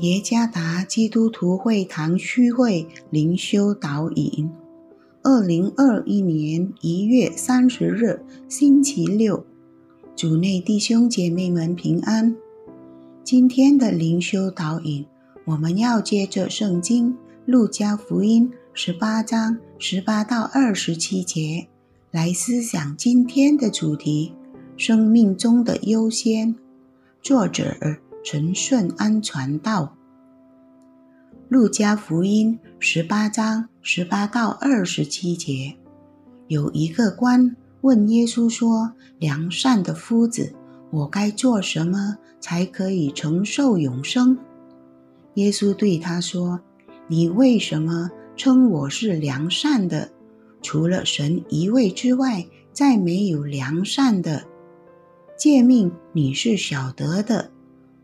耶加达基督徒会堂区会灵修导引，二零二一年一月三十日，星期六，主内弟兄姐妹们平安。今天的灵修导引，我们要接着圣经路加福音十八章十八到二十七节来思想今天的主题：生命中的优先。作者。纯顺安全道，《路加福音》十八章十八到二十七节，有一个官问耶稣说：“良善的夫子，我该做什么才可以承受永生？”耶稣对他说：“你为什么称我是良善的？除了神一位之外，再没有良善的。诫命你是晓得的。”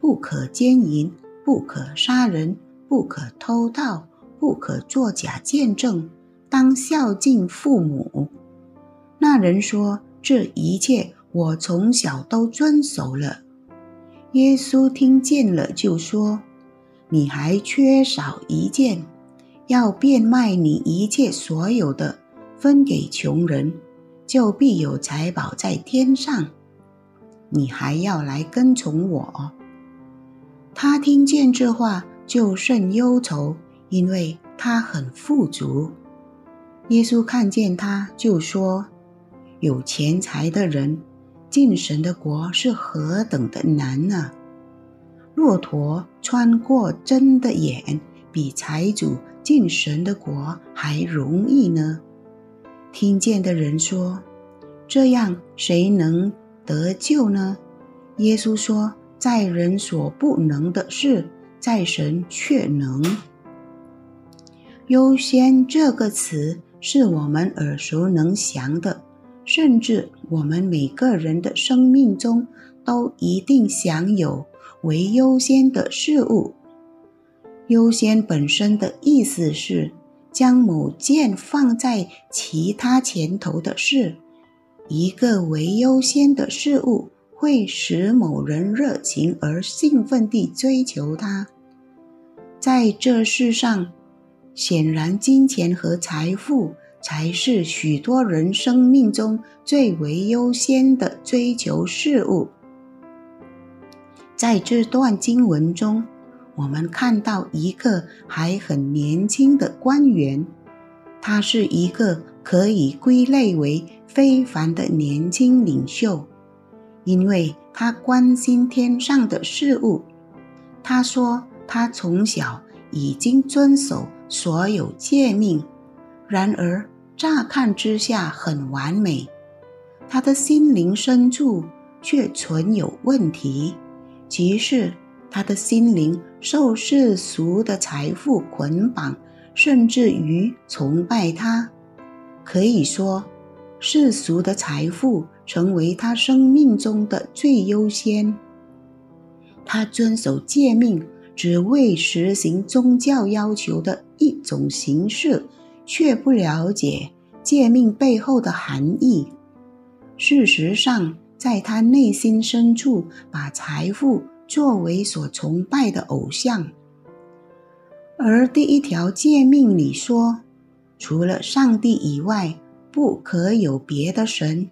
不可奸淫，不可杀人，不可偷盗，不可作假见证，当孝敬父母。那人说：“这一切我从小都遵守了。”耶稣听见了，就说：“你还缺少一件，要变卖你一切所有的，分给穷人，就必有财宝在天上。你还要来跟从我。”他听见这话，就甚忧愁，因为他很富足。耶稣看见他，就说：“有钱财的人进神的国是何等的难啊！骆驼穿过针的眼，比财主进神的国还容易呢。”听见的人说：“这样谁能得救呢？”耶稣说。在人所不能的事，在神却能。优先这个词是我们耳熟能详的，甚至我们每个人的生命中都一定享有为优先的事物。优先本身的意思是将某件放在其他前头的事，一个为优先的事物。会使某人热情而兴奋地追求它。在这世上，显然金钱和财富才是许多人生命中最为优先的追求事物。在这段经文中，我们看到一个还很年轻的官员，他是一个可以归类为非凡的年轻领袖。因为他关心天上的事物，他说他从小已经遵守所有诫命，然而乍看之下很完美，他的心灵深处却存有问题，即是他的心灵受世俗的财富捆绑，甚至于崇拜他，可以说世俗的财富。成为他生命中的最优先。他遵守诫命，只为实行宗教要求的一种形式，却不了解诫命背后的含义。事实上，在他内心深处，把财富作为所崇拜的偶像。而第一条诫命里说，除了上帝以外，不可有别的神。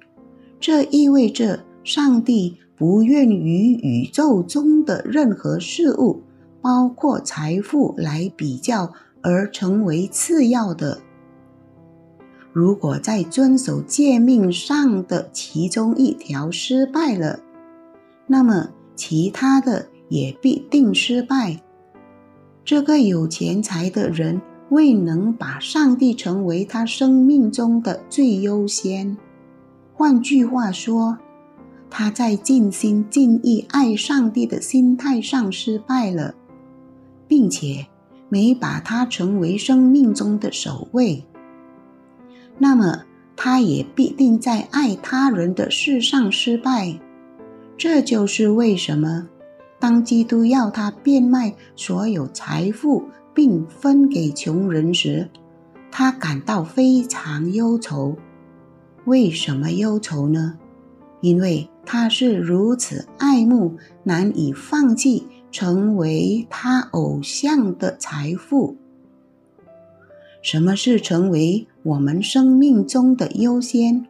这意味着上帝不愿与宇宙中的任何事物，包括财富来比较而成为次要的。如果在遵守诫命上的其中一条失败了，那么其他的也必定失败。这个有钱财的人未能把上帝成为他生命中的最优先。换句话说，他在尽心尽意爱上帝的心态上失败了，并且没把他成为生命中的首位。那么，他也必定在爱他人的事上失败。这就是为什么，当基督要他变卖所有财富并分给穷人时，他感到非常忧愁。为什么忧愁呢？因为他是如此爱慕、难以放弃成为他偶像的财富。什么是成为我们生命中的优先？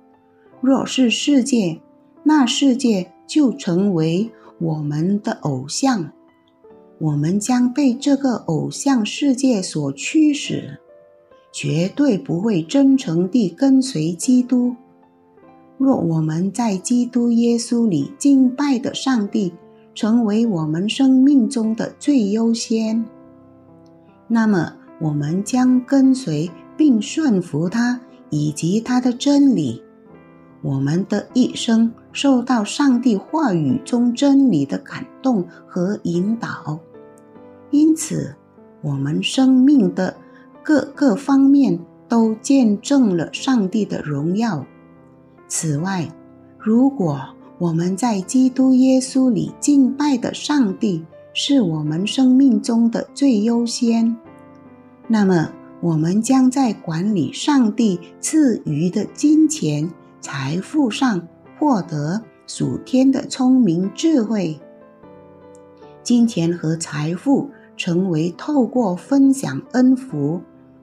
若是世界，那世界就成为我们的偶像，我们将被这个偶像世界所驱使，绝对不会真诚地跟随基督。若我们在基督耶稣里敬拜的上帝成为我们生命中的最优先，那么我们将跟随并顺服他以及他的真理。我们的一生受到上帝话语中真理的感动和引导，因此我们生命的各个方面都见证了上帝的荣耀。此外，如果我们在基督耶稣里敬拜的上帝是我们生命中的最优先，那么我们将在管理上帝赐予的金钱、财富上获得属天的聪明智慧。金钱和财富成为透过分享恩福、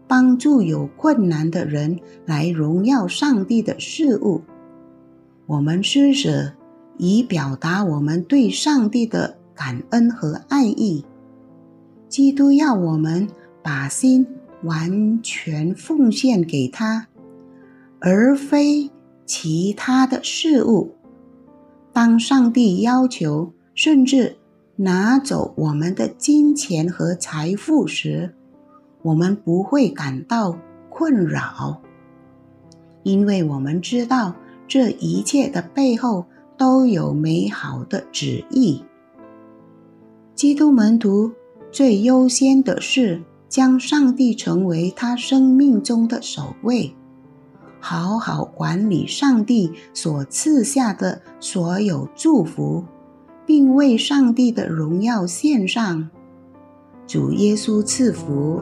帮助有困难的人来荣耀上帝的事物。我们施舍，以表达我们对上帝的感恩和爱意。基督要我们把心完全奉献给他，而非其他的事物。当上帝要求甚至拿走我们的金钱和财富时，我们不会感到困扰，因为我们知道。这一切的背后都有美好的旨意。基督门徒最优先的是将上帝成为他生命中的首位，好好管理上帝所赐下的所有祝福，并为上帝的荣耀献上。主耶稣赐福。